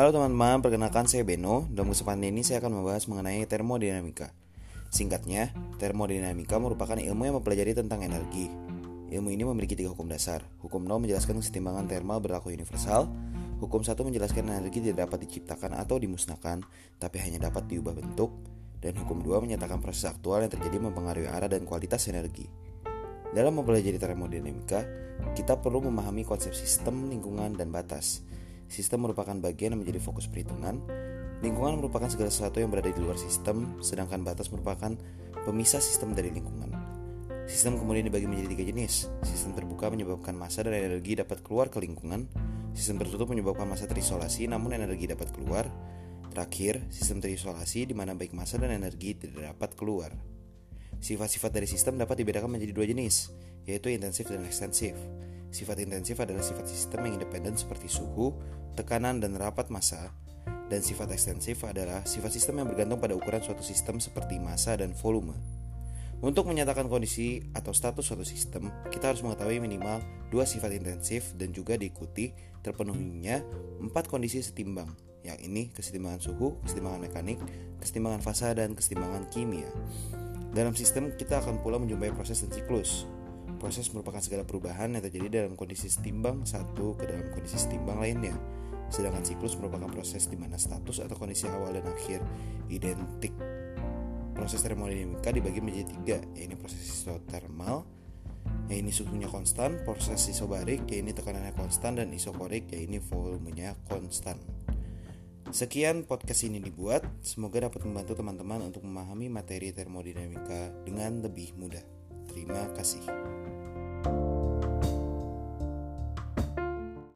Halo teman-teman, perkenalkan saya Beno. Dalam kesempatan ini saya akan membahas mengenai termodinamika. Singkatnya, termodinamika merupakan ilmu yang mempelajari tentang energi. Ilmu ini memiliki tiga hukum dasar. Hukum 0 menjelaskan kesetimbangan termal berlaku universal. Hukum 1 menjelaskan energi tidak dapat diciptakan atau dimusnahkan, tapi hanya dapat diubah bentuk. Dan hukum 2 menyatakan proses aktual yang terjadi mempengaruhi arah dan kualitas energi. Dalam mempelajari termodinamika, kita perlu memahami konsep sistem, lingkungan, dan batas. Sistem merupakan bagian yang menjadi fokus perhitungan. Lingkungan merupakan segala sesuatu yang berada di luar sistem, sedangkan batas merupakan pemisah sistem dari lingkungan. Sistem kemudian dibagi menjadi tiga jenis. Sistem terbuka menyebabkan massa dan energi dapat keluar ke lingkungan. Sistem tertutup menyebabkan massa terisolasi namun energi dapat keluar. Terakhir, sistem terisolasi di mana baik massa dan energi tidak dapat keluar. Sifat-sifat dari sistem dapat dibedakan menjadi dua jenis, yaitu intensif dan ekstensif. Sifat intensif adalah sifat sistem yang independen seperti suhu, tekanan, dan rapat massa. Dan sifat ekstensif adalah sifat sistem yang bergantung pada ukuran suatu sistem seperti massa dan volume. Untuk menyatakan kondisi atau status suatu sistem, kita harus mengetahui minimal dua sifat intensif dan juga diikuti terpenuhinya empat kondisi setimbang, yang ini kesetimbangan suhu, kesetimbangan mekanik, kesetimbangan fasa, dan kesetimbangan kimia. Dalam sistem, kita akan pula menjumpai proses dan siklus, Proses merupakan segala perubahan yang terjadi dalam kondisi setimbang satu ke dalam kondisi setimbang lainnya. Sedangkan siklus merupakan proses di mana status atau kondisi awal dan akhir identik. Proses termodinamika dibagi menjadi tiga, yaitu proses isotermal, ini suhunya konstan, proses isobarik, yaitu tekanannya konstan, dan isokorik, yaitu volumenya konstan. Sekian podcast ini dibuat, semoga dapat membantu teman-teman untuk memahami materi termodinamika dengan lebih mudah. Terima kasih.